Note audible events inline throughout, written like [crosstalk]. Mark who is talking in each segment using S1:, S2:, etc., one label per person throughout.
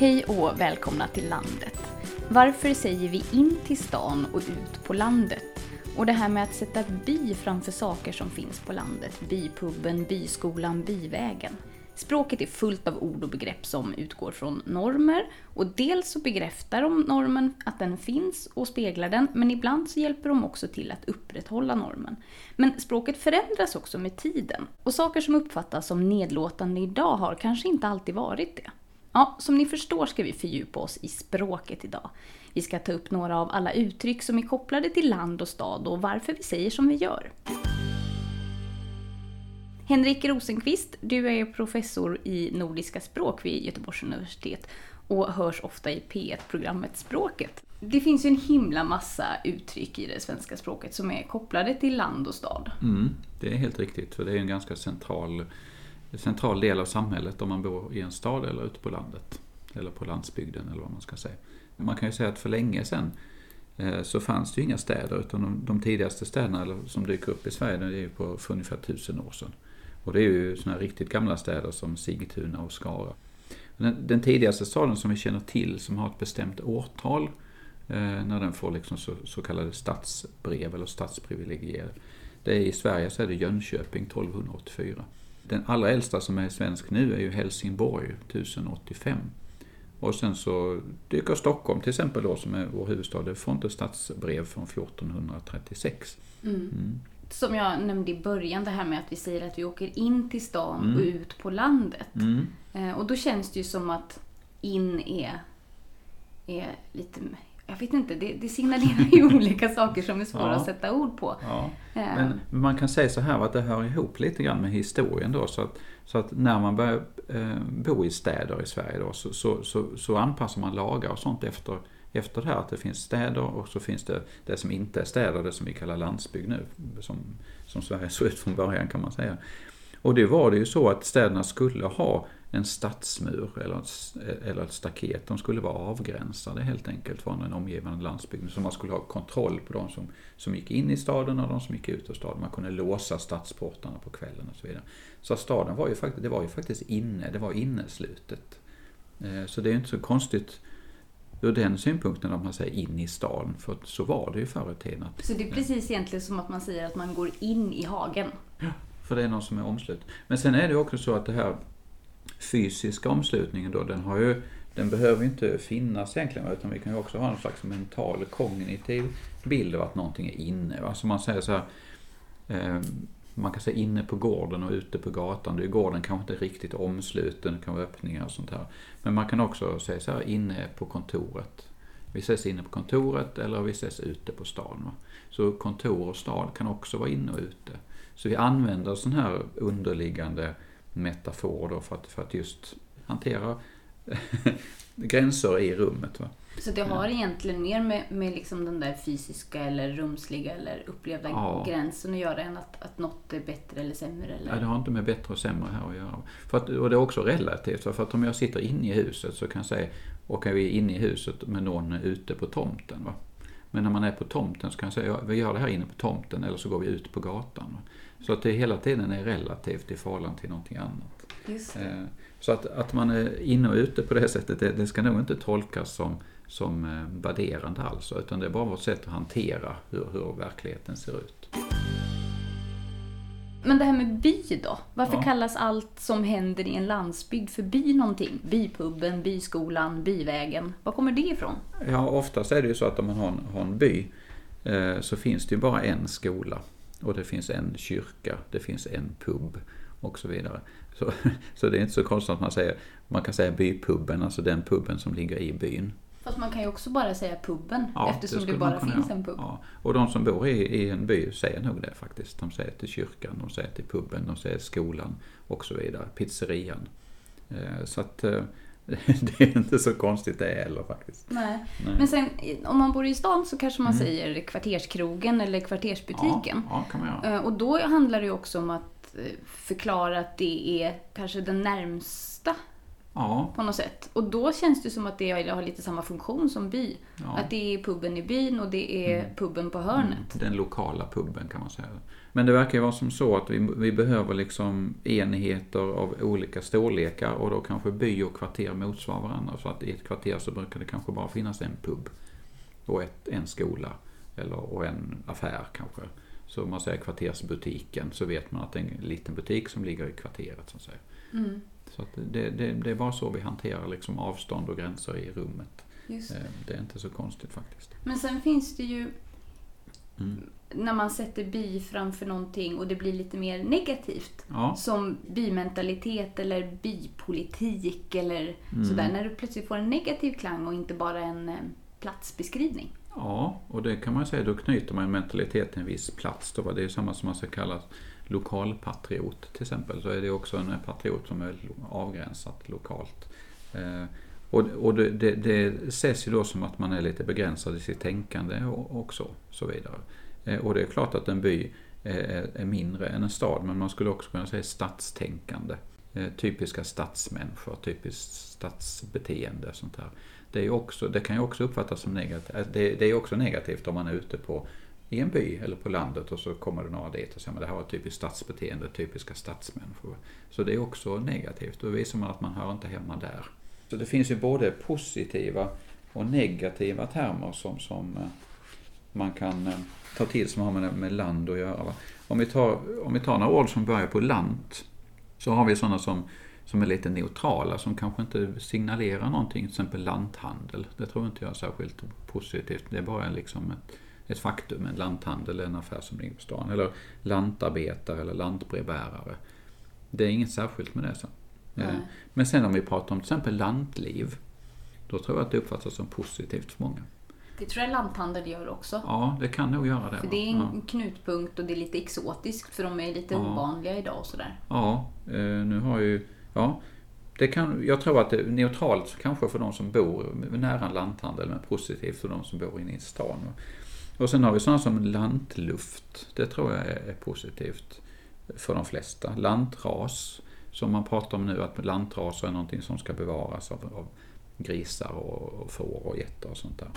S1: Hej och välkomna till landet. Varför säger vi in till stan och ut på landet? Och det här med att sätta by framför saker som finns på landet. Bypubben, byskolan, byvägen. Språket är fullt av ord och begrepp som utgår från normer och dels så bekräftar de normen att den finns och speglar den, men ibland så hjälper de också till att upprätthålla normen. Men språket förändras också med tiden och saker som uppfattas som nedlåtande idag har kanske inte alltid varit det. Ja, som ni förstår ska vi fördjupa oss i språket idag. Vi ska ta upp några av alla uttryck som är kopplade till land och stad och varför vi säger som vi gör. Henrik Rosenqvist, du är professor i nordiska språk vid Göteborgs universitet och hörs ofta i P1-programmet Språket. Det finns ju en himla massa uttryck i det svenska språket som är kopplade till land och stad.
S2: Mm, det är helt riktigt, för det är en ganska central, central del av samhället om man bor i en stad eller ute på landet. Eller på landsbygden eller vad man ska säga. Man kan ju säga att för länge sedan eh, så fanns det ju inga städer utan de, de tidigaste städerna som dyker upp i Sverige det är ju på för ungefär tusen år sedan. Och det är ju sådana här riktigt gamla städer som Sigtuna och Skara. Den, den tidigaste staden som vi känner till som har ett bestämt årtal eh, när den får liksom så, så kallade stadsbrev eller stadsprivilegier. Det är I Sverige så är det Jönköping 1284. Den allra äldsta som är svensk nu är ju Helsingborg 1085. Och sen så dyker Stockholm till exempel då som är vår huvudstad, det får inte stadsbrev från 1436.
S1: Mm. Mm som jag nämnde i början, det här med att vi säger att vi åker in till stan mm. och ut på landet. Mm. Eh, och då känns det ju som att in är, är lite jag vet inte, det, det signalerar ju [laughs] olika saker som är svåra ja. att sätta ord på. Ja.
S2: Eh. Men man kan säga så här att det hör ihop lite grann med historien då. Så att, så att när man börjar eh, bo i städer i Sverige då så, så, så, så anpassar man lagar och sånt efter efter det här att det finns städer och så finns det det som inte är städer, det som vi kallar landsbygd nu, som, som Sverige såg ut från början kan man säga. Och det var det ju så att städerna skulle ha en stadsmur eller ett, eller ett staket. De skulle vara avgränsade helt enkelt från den omgivande landsbygden. Så man skulle ha kontroll på de som, som gick in i staden och de som gick ut ur staden. Man kunde låsa stadsportarna på kvällen och så vidare. Så staden var ju faktiskt, det var ju faktiskt inne, det var inneslutet. Eh, så det är inte så konstigt ur den synpunkten om man säger in i stan, för så var det ju förr i tiden.
S1: Så det är precis egentligen som att man säger att man går in i hagen?
S2: Ja, för det är någon som är omslut. Men sen är det också så att det här fysiska omslutningen då, den har ju den behöver inte finnas egentligen, utan vi kan ju också ha en slags mental kognitiv bild av att någonting är inne. Va? Så man säger så här, eh, man kan säga inne på gården och ute på gatan. Det är gården kanske inte riktigt omsluten, det kan vara öppningar och sånt här. Men man kan också säga så här, inne på kontoret. Vi ses inne på kontoret eller vi ses ute på stan. Va? Så kontor och stad kan också vara inne och ute. Så vi använder sån här underliggande metafor då för att, för att just hantera [laughs] gränser i rummet. Va?
S1: Så det har egentligen mer med, med liksom den där fysiska eller rumsliga eller upplevda ja. gränsen att göra än att, att något är bättre eller sämre? Eller?
S2: Ja, det har inte med bättre och sämre här att göra. För att, och det är också relativt. För att om jag sitter inne i huset så kan jag säga, och är vi inne i huset med någon ute på tomten. Va? Men när man är på tomten så kan jag säga, ja, vi gör det här inne på tomten eller så går vi ut på gatan. Så att det hela tiden är relativt i förhållande till någonting annat. Eh, så att, att man är inne och ute på det sättet, det, det ska nog inte tolkas som som eh, värderande alls, utan det är bara vårt sätt att hantera hur, hur verkligheten ser ut.
S1: Men det här med by då? Varför ja. kallas allt som händer i en landsbygd för by någonting? Bypubben, byskolan, byvägen. Var kommer det ifrån?
S2: Ja, oftast är det ju så att om man har en, har en by eh, så finns det ju bara en skola och det finns en kyrka, det finns en pub och så vidare. Så, [laughs] så det är inte så konstigt att man säger, man kan säga bypubben, alltså den puben som ligger i byn.
S1: Fast man kan ju också bara säga puben ja, eftersom det, det bara finns
S2: göra.
S1: en pub.
S2: Ja. Och de som bor i, i en by säger nog det faktiskt. De säger till kyrkan, de säger till puben, de säger skolan och så vidare. Pizzerian. Eh, så att eh, [laughs] det är inte så konstigt det heller faktiskt.
S1: Nej. Nej. Men sen om man bor i stan så kanske man mm. säger kvarterskrogen eller kvartersbutiken. Ja,
S2: ja, kan man göra.
S1: Eh, och då handlar det ju också om att förklara att det är kanske den närmsta
S2: Ja,
S1: på något sätt. Och då känns det som att det har lite samma funktion som by.
S2: Ja.
S1: Att det är puben i byn och det är puben på hörnet.
S2: den lokala puben kan man säga. Men det verkar ju vara som så att vi, vi behöver liksom enheter av olika storlekar och då kanske by och kvarter motsvarar varandra. Så att i ett kvarter så brukar det kanske bara finnas en pub och ett, en skola eller, och en affär kanske. Så om man säger kvartersbutiken så vet man att det är en liten butik som ligger i kvarteret. Så att säga.
S1: Mm.
S2: Så det, det, det är bara så vi hanterar liksom avstånd och gränser i rummet.
S1: Just.
S2: Eh, Det är inte så konstigt faktiskt.
S1: Men sen finns det ju
S2: Mm.
S1: när man sätter by framför någonting och det blir lite mer negativt.
S2: Ja,
S1: Som bymentalitet eller bypolitik eller
S2: Mm.
S1: sådär. När du plötsligt får en negativ klang och inte bara en eh, platsbeskrivning.
S2: ja, och det kan man säga, då knyter man mentalitet till en viss plats. Då. Det är samma som man ska kalla lokalpatriot till exempel. Så är det också en patriot som är avgränsat lokalt. Eh, och och det, det, det ses ju då som att man är lite begränsad i sitt tänkande och, och så, så vidare. Eh, och det är klart att en by är, är mindre än en stad, men man skulle också kunna säga stadstänkande. Eh, typiska stadsmänniskor, typiskt stadsbeteende. Sånt här. Det, är också, det kan ju också uppfattas som negativt. Det, det är också negativt om man är ute på i en by eller på landet och så kommer det några dit och säger att det här var typiskt stadsbeteende, typiska stadsmänniskor. Så det är också negativt. Då visar man att man hör inte hemma där. Så det finns ju både positiva och negativa termer som, som eh, man kan eh, ta till som har med, med land att göra. Va? Om, vi tar, om vi tar några ord som börjar på lant så har vi sådana som, som är lite neutrala, som kanske inte signalerar någonting, till exempel lanthandel. Det tror inte jag är särskilt positivt. Det är bara liksom ett, ett faktum. En lanthandel en affär som ligger på stan. Eller lantarbetare eller lantbrevbärare. Det är inget särskilt med det.
S1: Nej.
S2: Eh, Men sen om vi pratar om till exempel lantliv, då tror jag att det uppfattas som positivt för många.
S1: Det tror jag lanthandel gör också.
S2: Ja, det kan nog göra det.
S1: För
S2: va?
S1: det är en
S2: ja.
S1: knutpunkt och det är lite exotiskt för de är lite
S2: Ja.
S1: ovanliga idag och sådär.
S2: Ja, eh, nu har ju... Ja, det kan, jag tror att det är neutralt kanske för de som bor nära en lanthandel, men positivt för de som bor inne i stan. Och sen har vi sådana som lantluft. Det tror jag är, positivt för de flesta. Lantras, som man pratar om nu, att lantraser är någonting som ska bevaras av, av grisar och, och får och getter och sånt där.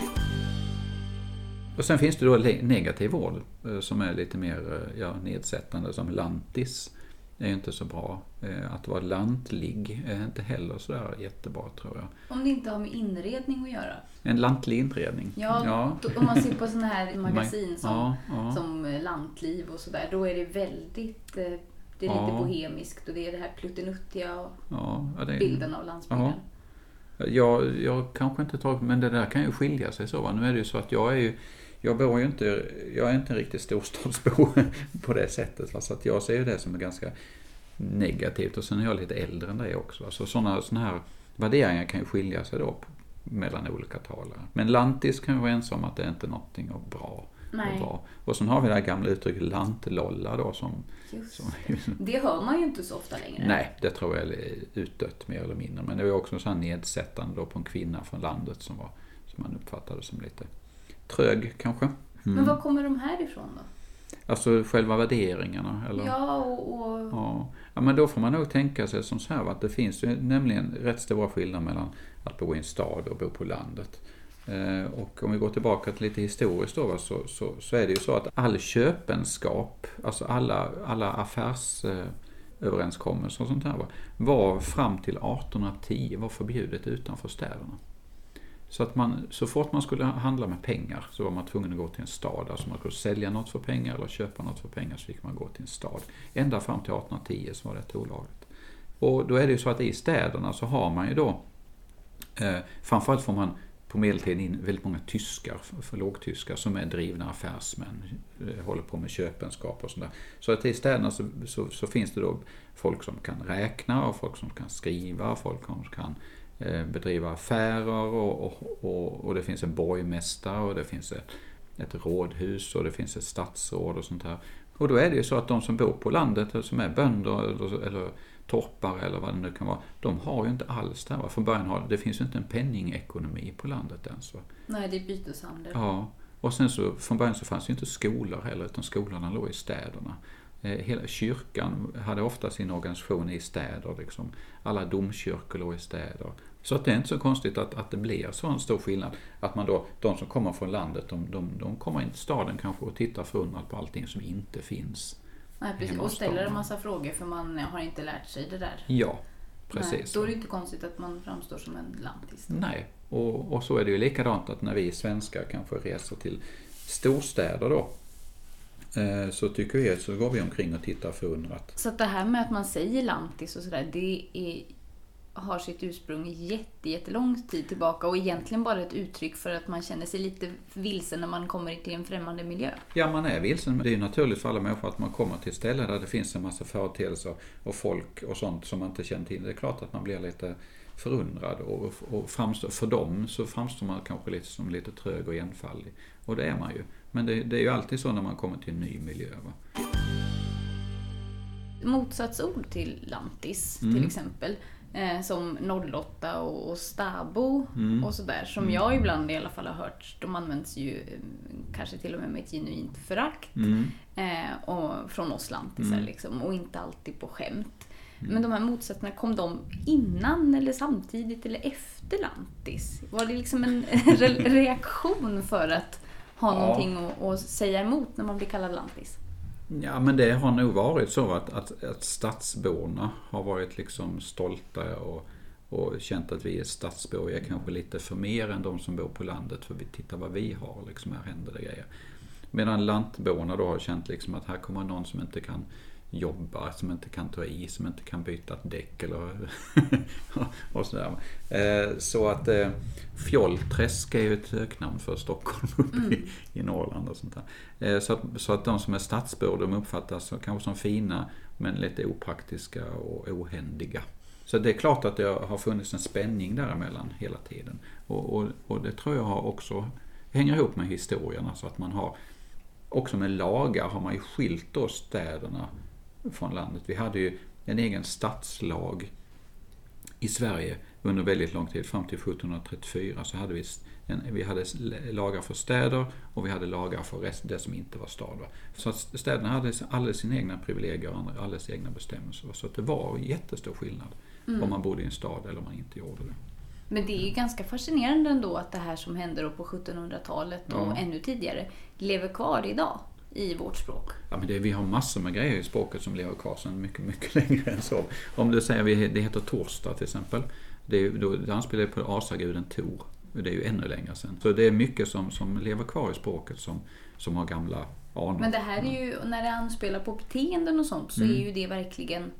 S2: Och sen finns det då negativ vård eh, som är lite mer eh, ja, nedsättande som lantis är ju inte så bra. Eh, Att vara lantlig är inte heller så där jättebra tror jag.
S1: Om det inte har med inredning att göra.
S2: En lantlig inredning.
S1: Ja,
S2: ja.
S1: då- om man ser på sådana här [laughs] magasin som,
S2: ja, ja.
S1: som eh, Lantliv och sådär, då är det väldigt eh, det är lite bohemiskt och det är det här pluttenuttiga och
S2: det är,
S1: bilden av landsbygden.
S2: Jag, jag kanske inte tar, men det där kan ju skilja sig så. Va? Nu är det ju så att jag är ju, jag bor ju inte, jag är inte en riktig storstadsbo [laughs] på det sättet. Va? Så att jag ser ju det som är ganska negativt och sen är jag lite äldre än det också. Va? Så sådana såna här värderingar kan ju skilja sig då mellan olika talare. Men lantis kan ju vara ensam att det är inte någonting av bra.
S1: Nej,
S2: Och, sen har vi det här gamla uttrycket lantlolla då som, som
S1: Det hör man ju inte så ofta längre.
S2: Nej, det tror jag är utdött mer eller mindre. Men det var också så här nedsättande då på en kvinna från landet som, var, som man uppfattade som lite trög kanske.
S1: Men var kommer de här ifrån då?
S2: Alltså själva värderingarna. Eller?
S1: Ja, och, och
S2: Ja. ja, men då får man nog tänka sig som så här att det finns ju nämligen rätt stora skillnader mellan att bo i en stad och bo på landet. Eh, och om vi går tillbaka till lite historiskt då, va, så, så, så är det ju så att all köpenskap, alltså alla, alla affärsöverenskommelser och sånt här, va, var fram till 1810 var förbjudet utanför städerna. Så att man, så fort man skulle handla med pengar så var man tvungen att gå till en stad. Alltså man kunde sälja något för pengar eller köpa något för pengar så fick man gå till en stad. Ända fram till 1810 så var det olagligt. Och då är det ju så att i städerna så har man ju då, eh, framförallt får man på medeltiden in väldigt många tyskar, för, för lågtyskar, som är drivna affärsmän, eh, håller på med köpenskap och sådär. Så att i städerna så, så, så finns det då folk som kan räkna och folk som kan skriva, folk som kan eh, bedriva affärer och, och, och, och det finns en borgmästare och det finns ett, ett rådhus och det finns ett statsråd och sånt här. Och då är det ju så att de som bor på landet, som är bönder eller, eller torpare eller vad det nu kan vara, de har ju inte alls det här. Från början har det finns ju inte en penningekonomi på landet ens. Va?
S1: nej, det är byteshandel.
S2: Ja, och sen så från början så fanns ju inte skolor heller, utan skolorna låg i städerna. Eh, hela kyrkan hade ofta sin organisation i städer. Liksom. Alla domkyrkor låg i städer. Så att det är inte så konstigt att, att det blir så en stor skillnad. Att man då, de som kommer från landet, de, de, de kommer in till staden kanske och tittar förundrat på allting som inte finns.
S1: Nej, precis. Och ställer en massa frågor för man har inte lärt sig det där.
S2: Ja, precis.
S1: Nej, då är det inte konstigt att man framstår som en lantis.
S2: Nej, och, och så är det ju likadant att när vi svenskar kanske reser till storstäder då så tycker vi så går vi omkring och tittar förundrat.
S1: Så det här med att man säger lantis och sådär, det är, har sitt ursprung jätte, jättelång tid tillbaka och egentligen bara ett uttryck för att man känner sig lite vilsen när man kommer till en främmande miljö.
S2: Ja, man är vilsen. Det är ju naturligt för alla människor att man kommer till ställen där det finns en massa företeelser och folk och sånt som man inte känner till. Det är klart att man blir lite förundrad och, och framstår, för dem så framstår man kanske lite som lite trög och enfaldig. Och det är man ju. Men det, det, är ju alltid så när man kommer till en ny miljö. Va?
S1: Motsatsord till lantis mm. till exempel. Eh, som 08 och, och stabo mm. och sådär. Som mm. jag ibland i alla fall har hört. De används ju eh, kanske till och med med ett genuint förakt. Mm. Eh, och, från oss lantisar mm. liksom. Och inte alltid på skämt. Mm. Men de här motsatserna, kom de innan eller samtidigt eller efter lantis? Var det liksom en [laughs] reaktion för att ha ja. någonting att, att säga emot när man blir kallad lantis?
S2: Ja, men det har nog varit så att, att, att stadsborna har varit liksom stolta och, och känt att vi är stadsbor. Vi är kanske lite för mer än de som bor på landet för vi tittar vad vi har, liksom här händer det grejer. Medan lantborna då har känt liksom att här kommer någon som inte kan jobbar, som inte kan ta i, som inte kan byta ett däck eller [laughs] och sådär. Eh, så att eh, Fjollträsk är ju ett öknamn för Stockholm [laughs] uppe mm. i, i Norrland och sånt där. Eh, så, att, så att de som är stadsbor de uppfattas kanske som fina men lite opraktiska och ohändiga. Så det är klart att det har funnits en spänning däremellan hela tiden. Och, och, och det tror jag har också hänger ihop med historien, alltså att man har också med lagar har man ju skilt då städerna från landet. Vi hade ju en egen stadslag i Sverige under väldigt lång tid, fram till 1734 så hade vi, en, vi hade lagar för städer och vi hade lagar för rest, det som inte var stad. Så att städerna hade alldeles sina egna privilegier och alldeles egna bestämmelser. Så att det var jättestor skillnad mm. om man bodde i en stad eller om man inte gjorde det.
S1: Men det är ju ganska fascinerande ändå att det här som hände på 1700-talet och ja. ännu tidigare lever kvar idag i vårt språk.
S2: Ja, men det, vi har massor med grejer i språket som lever kvar sedan mycket, mycket [laughs] längre än så. Om du säger att det heter torsdag till exempel. Det, är, då, det anspelar på asaguden Tor. Det är ju ännu längre sedan. Så det är mycket som, som lever kvar i språket som, som har gamla anor.
S1: Men det här är ju, när det anspelar på beteenden och sånt så mm. är ju det verkligen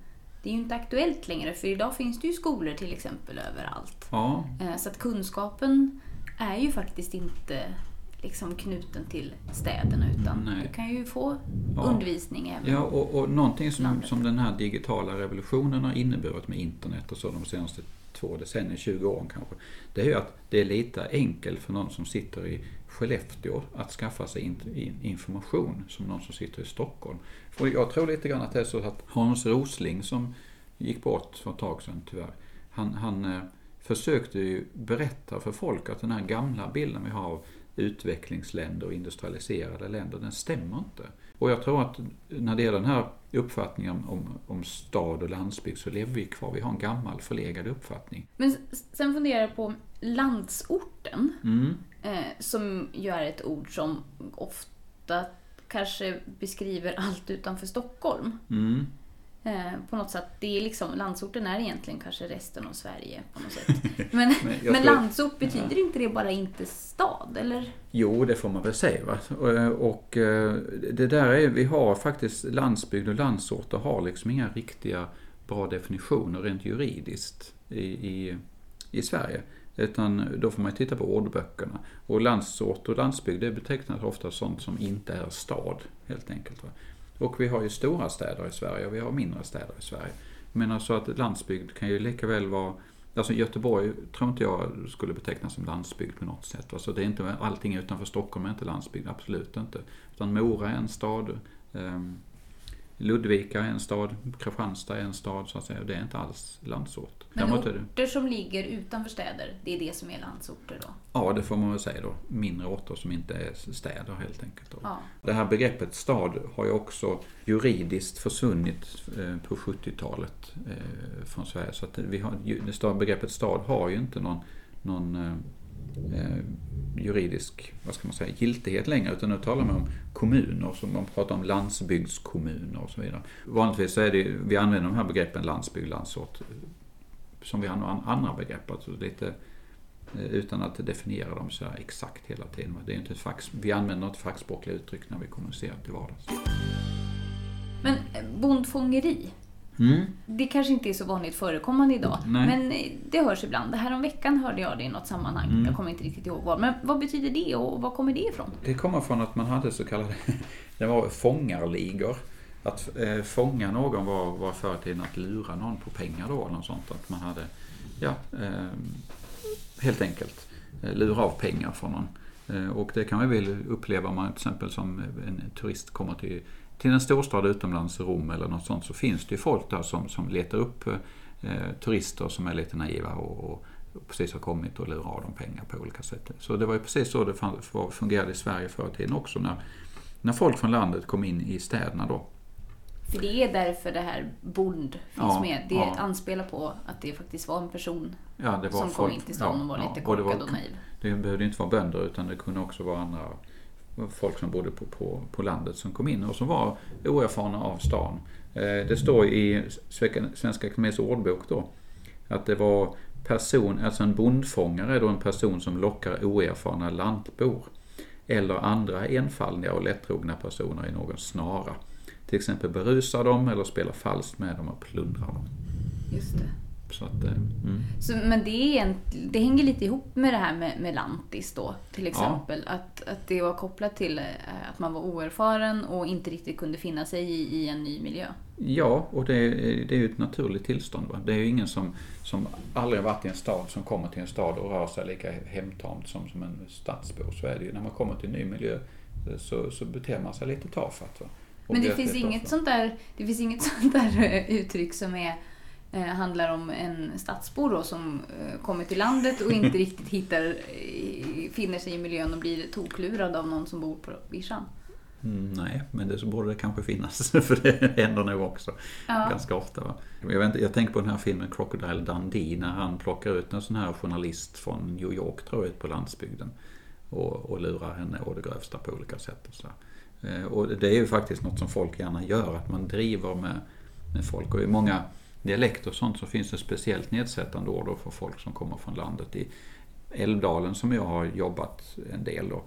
S1: det är ju inte aktuellt längre för idag finns det ju skolor till exempel överallt. Ja. Eh, så att kunskapen är ju faktiskt inte liksom knuten till städerna utan Nej. du kan ju få ja. undervisning även
S2: Ja, och, och någonting som, som den här digitala revolutionen har inneburit med internet och så de senaste två decennier, 20 åren kanske. Det är ju att det är lite enkelt för någon som sitter i Skellefteå att skaffa sig information som någon som sitter i Stockholm. Och jag tror lite grann att det är så att Hans Rosling som gick bort för ett tag sedan tyvärr. Han, han eh, försökte ju berätta för folk att den här gamla bilden vi har av utvecklingsländer och industrialiserade länder, den stämmer inte. Och jag tror att när det gäller den här uppfattningen om, om stad och landsbygd så lever vi kvar. Vi har en gammal förlegad uppfattning.
S1: Men sen funderar jag på landsorten, mm. eh, som ju är ett ord som ofta kanske beskriver allt utanför Stockholm. Mm. Eh, på något sätt, det är liksom, landsorten är egentligen kanske resten av Sverige på något sätt. [laughs] Men, men, men landsort, betyder ja. inte det bara inte stad, eller?
S2: Jo, det får man väl säga. Va? Och, och eh, det där är, vi har faktiskt landsbygd och landsorter har liksom inga riktiga bra definitioner rent juridiskt i, i, i Sverige. Utan då får man titta på ordböckerna. Och landsort och landsbygd det betecknas ofta sånt som inte är stad, helt enkelt. Va? Och vi har ju stora städer i Sverige och vi har mindre städer i Sverige. Men alltså att landsbygd kan ju lika väl vara Alltså Göteborg tror inte jag skulle betecknas som landsbygd på något sätt. Alltså det är inte, allting utanför Stockholm är inte landsbygd, absolut inte. Utan Mora är en stad. Um, Ludvika är en stad, Kristianstad är en stad så att säga. Det är inte alls landsort.
S1: Men
S2: Däremot är
S1: orter
S2: det,
S1: som ligger utanför städer, det är det som är landsorter då?
S2: ja, det får man väl säga då. Mindre orter som inte är städer helt enkelt. Då.
S1: Ja.
S2: Det här begreppet stad har ju också juridiskt försvunnit eh, på 70-talet eh, från Sverige. Så att vi har, begreppet stad har ju inte någon, någon eh, Eh, juridisk vad ska man säga, giltighet längre utan nu talar man om kommuner, som man pratar om landsbygdskommuner och så vidare. Vanligtvis så är det, vi använder de här begreppen landsbygd, landsort som vi använder andra begrepp, alltså lite eh, utan att definiera dem så här exakt hela tiden. Det är inte ett vi använder inte fackspråkliga uttryck när vi kommunicerar till vardags.
S1: Men eh, bondfångeri,
S2: Mm.
S1: det kanske inte är så vanligt förekommande idag.
S2: Nej.
S1: Men det hörs ibland. Det här om veckan hörde jag det i något sammanhang.
S2: Mm.
S1: Jag kommer inte riktigt ihåg vad. Men vad betyder det och var kommer det ifrån?
S2: Det kommer från att man hade så kallade [laughs] det var fångarligor. Att eh, fånga någon var, var förr i tiden att lura någon på pengar då eller något sånt. Att man hade, ja, eh, helt enkelt eh, lura av pengar från någon. Eh, och det kan man väl uppleva om man till exempel som en turist kommer till, till en storstad utomlands, Rom eller något sånt, så finns det ju folk där som, som letar upp eh, turister som är lite naiva och, och precis har kommit och lurar av dem pengar på olika sätt. Så det var ju precis så det fungerade i Sverige förr i tiden också när, när folk från landet kom in i städerna då.
S1: För det är därför det här bond finns
S2: Ja,
S1: med. Det
S2: ja.
S1: anspelar på att det faktiskt var en person
S2: Ja, var
S1: som
S2: folk,
S1: kom in till stan och var lite
S2: och
S1: korkad
S2: var-
S1: och naiv.
S2: Det behövde inte vara bönder utan det kunde också vara andra folk som bodde på, på, på landet som kom in och som var oerfarna av stan. Eh, det står i Svenska Akademiens ordbok då att det var person, alltså en bondfångare är då en person som lockar oerfarna lantbor eller andra enfaldiga och lättrogna personer i någon snara. Till exempel berusar dem eller spelar falskt med dem och plundrar dem.
S1: Just det.
S2: Så att, eh, mm.
S1: Så, men det, är en, det hänger lite ihop med det här med, med lantis då, till exempel. Att, att det var kopplat till eh, att man var oerfaren och inte riktigt kunde finna sig i, i en ny miljö.
S2: Ja, och det är, det är ju ett naturligt tillstånd. Va? Det är ju ingen som, som aldrig varit i en stad som kommer till en stad och rör sig lika hemtamt som, som en stadsbo. Så är det ju. När man kommer till en ny miljö eh, så, så beter man sig lite tafatt.
S1: Men det finns, inget sånt där, det finns inget [laughs] sånt där uttryck som är, eh, handlar om en stadsbo då, som eh, kommer till landet och inte [laughs] riktigt hittar, eh, finner sig i miljön och blir toklurad av någon som bor på vischan.
S2: Mm, nej, men det så borde det kanske finnas. [laughs] För det händer nog också
S1: Ja.
S2: ganska ofta. Va? Jag, vet inte, jag tänker på den här filmen Crocodile Dundee när han plockar ut en sån här journalist från New York tror jag, ut på landsbygden. Och, och lurar henne och det grövsta på olika sätt. Och, så. Eh, och det är ju faktiskt något som folk gärna gör, att man driver med, med folk. Och i många dialekter och sånt så finns det speciellt nedsättande ord då för folk som kommer från landet. I Älvdalen som jag har jobbat en del då,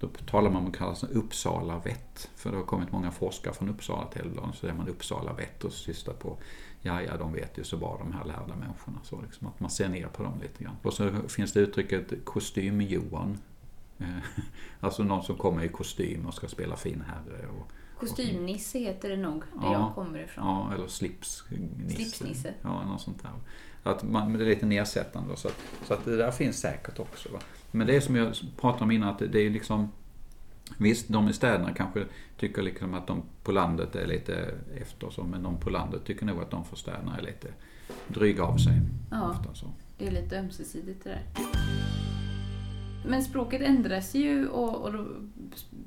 S2: då talar man om vad som kallas Uppsala vett. För det har kommit många forskare från Uppsala till Älvdalen, så är man Uppsala vett och sysslar på, ja ja de vet ju så bra de här lärda människorna. Så liksom att man ser ner på dem lite grann. Och så finns det uttrycket kostym-Johan. Eh, [laughs] alltså någon som kommer i kostym och ska spela fin herre. Och,
S1: Kostymnisse heter det nog, där
S2: Ja.
S1: jag kommer ifrån.
S2: Ja, eller slipsnisse.
S1: Slipsnisse.
S2: Ja, något sånt där. Att man, det är lite nedsättande. Så att, så att det där finns säkert också. Va? Men det är som jag pratade om innan, att det, är liksom Visst, de i städerna kanske tycker liksom att de på landet är lite efter så, men de på landet tycker nog att de för städerna är lite dryga av sig.
S1: Ja. Det är lite ömsesidigt det där. Men språket ändras ju och, och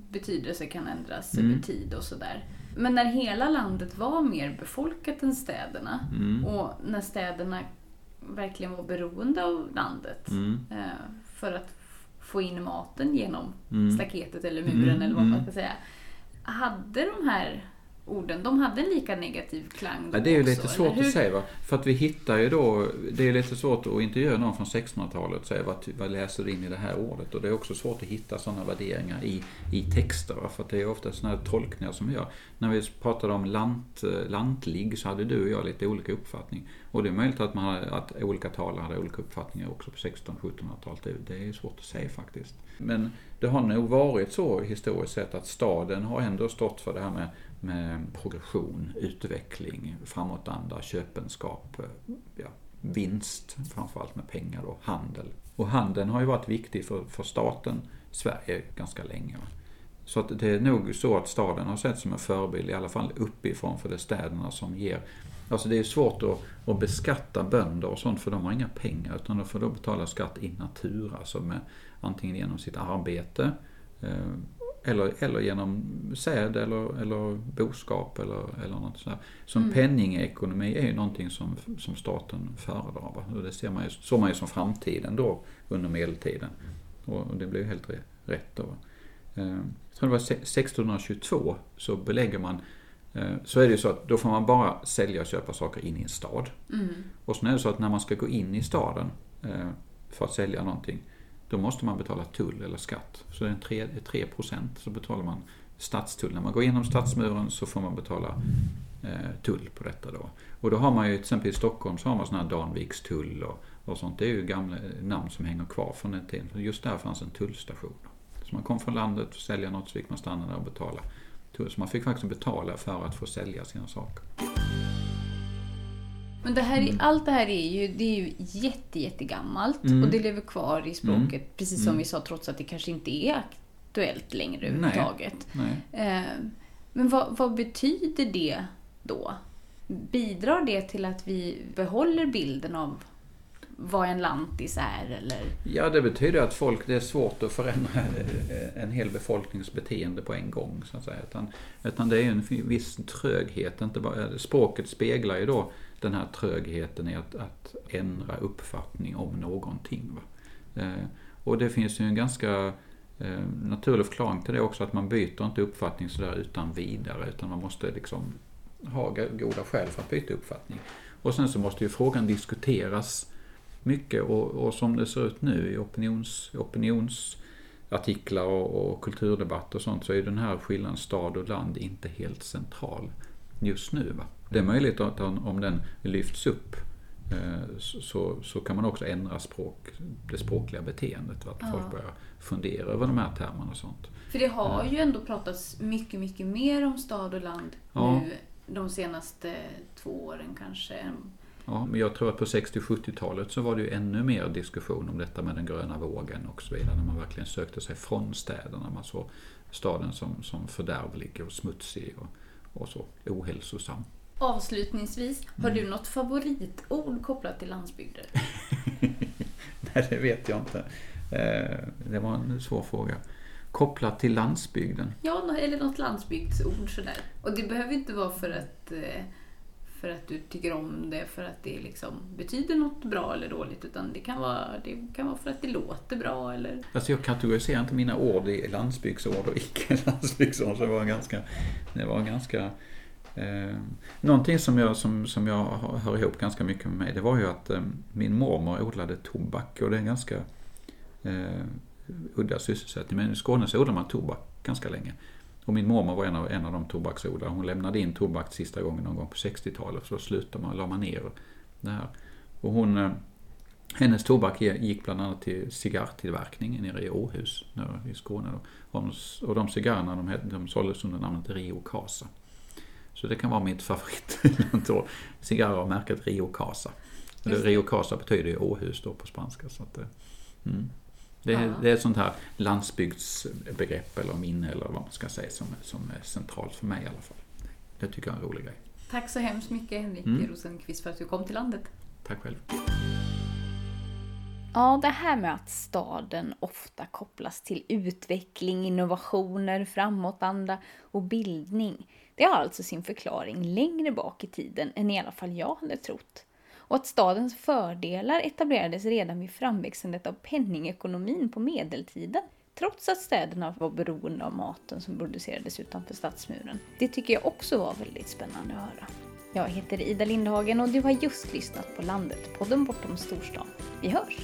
S1: betydelse kan ändras
S2: Mm.
S1: över tid och sådär. Men när hela landet var mer befolkat än städerna
S2: Mm.
S1: och när städerna verkligen var beroende av landet
S2: Mm.
S1: eh, för att få in maten genom
S2: Mm.
S1: staketet eller muren
S2: Mm,
S1: eller vad man
S2: mm.
S1: ska säga. Hade de här orden, de hade en lika negativ klang då
S2: Ja, det är ju
S1: också,
S2: lite svårt att säga. Va? För att vi hittar ju då, det är lite svårt att intervjua någon från 1600-talet och säga vad, vad läser du in i det här ordet? Och det är också svårt att hitta sådana värderingar i, i texter. Va? För att det är ofta sådana här tolkningar som vi gör. När vi pratade om lant, lantlig så hade du och jag lite olika uppfattning. Och det är möjligt att, man hade, att olika talare hade olika uppfattningar också på 1600-1700-talet. Det, det är svårt att säga faktiskt. Men det har nog varit så historiskt sett att staden har ändå stått för det här med, med progression, utveckling, framåtanda, köpenskap, eh, ja, vinst, framförallt med pengar då, handel. Och handeln har ju varit viktig för, för staten Sverige ganska länge. Så att det är nog så att staden har sett som en förebild, i alla fall uppifrån, för det är städerna som ger Alltså det är svårt att, att beskatta bönder och sånt för de har inga pengar utan de får då betala skatt in natura, alltså med, antingen genom sitt arbete eh, eller, eller genom säd eller, eller boskap eller, eller något sånt. Så mm. penningekonomi är ju någonting som, som staten föredrar. Och det ser man ju, såg man ju som framtiden då under medeltiden. Och det blev ju helt rätt då. Eh, jag tror det var 1622 så belägger man Eh, så är det ju så att då får man bara sälja och köpa saker in i en stad. Mm. Och sen är det så att när man ska gå in i staden eh, för att sälja någonting, då måste man betala tull eller skatt. Så det är 3, 3 så betalar man stadstull. När man går igenom stadsmuren så får man betala eh, tull på detta då. Och då har man ju till exempel i Stockholm så har man sådana här Danvikstull och, och sånt. Det är ju gamla eh, namn som hänger kvar från den tiden. Just där fanns en tullstation. Så man kom från landet och sälja något så fick man stanna där och betala så man fick faktiskt betala för att få sälja sina saker.
S1: Men det här, mm. allt det här är ju, det är ju jätte, jättegammalt mm. och det lever kvar i språket, mm. precis som mm. vi sa, trots att det kanske inte är aktuellt längre överhuvudtaget. Eh, men vad, vad betyder det då? Bidrar det till att vi behåller bilden av vad en lantis är? Eller?
S2: Ja, det betyder att folk, det är svårt att förändra en hel befolkningsbeteende på en gång. Så att säga. Utan, utan det är en viss tröghet. Inte bara, språket speglar ju då den här trögheten i att, att ändra uppfattning om någonting. Va? Eh, och det finns ju en ganska eh, naturlig förklaring till det också, att man byter inte uppfattning sådär utan vidare, utan man måste liksom ha goda skäl för att byta uppfattning. Och sen så måste ju frågan diskuteras mycket och, och som det ser ut nu i opinions, opinionsartiklar och, och kulturdebatt och sånt så är den här skillnaden stad och land inte helt central just nu. Va? Det är möjligt att om den lyfts upp eh, så, så kan man också ändra språk, det språkliga beteendet. Att ja. folk börjar fundera över de här termerna och sånt.
S1: För det har ju ändå pratats mycket, mycket mer om stad och land ja. nu de senaste två åren kanske
S2: Ja, men jag tror att på 60-70-talet så var det ju ännu mer diskussion om detta med den gröna vågen och så vidare. När man verkligen sökte sig från städerna. Man såg staden som, som fördärvlig och smutsig och, och så ohälsosam.
S1: Avslutningsvis, har mm. du något favoritord kopplat till landsbygder? [laughs]
S2: Nej, det vet jag inte. Eh, det var en svår fråga. Kopplat till landsbygden?
S1: Ja, eller något landsbygdsord sådär. Och det behöver inte vara för att eh, för att du tycker om det för att det liksom betyder något bra eller dåligt utan det kan vara, det kan vara för att det låter bra eller...
S2: Alltså jag kategoriserar inte mina ord i landsbygdsord och icke-landsbygdsord [laughs] så det var ganska, det var ganska eh, någonting som jag, som, som jag hör ihop ganska mycket med mig det var ju att eh, min mormor odlade tobak och det är en ganska eh, udda sysselsättning men i Skåne så odlar man tobak ganska länge. Och min mormor var en av, en av de tobaksodlare. Hon lämnade in tobak sista gången någon gång på 60-talet. Så slutade man, la man ner det här. Och hon, eh, hennes tobak gick bland annat till cigarrtillverkning nere i Åhus nere i Skåne. Och de cigarrerna de, de såldes under namnet Rio Casa. Så det kan vara mitt [laughs] favorit. cigarrer av märket Rio Casa. Rio Casa betyder ju Åhus då på spanska. Så att, eh, mm. Det är, ja. det är ett sånt här landsbygdsbegrepp eller minne eller vad man ska säga som, som är centralt för mig i alla fall. Det tycker jag är en rolig grej.
S1: Tack så hemskt mycket Henrik mm. Rosenqvist för att du kom till landet.
S2: Tack själv.
S1: Ja, det här med att staden ofta kopplas till utveckling, innovationer, framåtanda och bildning. Det har alltså sin förklaring längre bak i tiden än i alla fall jag hade trott och att stadens fördelar etablerades redan vid framväxandet av penningekonomin på medeltiden trots att städerna var beroende av maten som producerades utanför stadsmuren. Det tycker jag också var väldigt spännande att höra. Jag heter Ida Lindhagen och du har just lyssnat på Landet, podden bortom storstan. Vi hörs!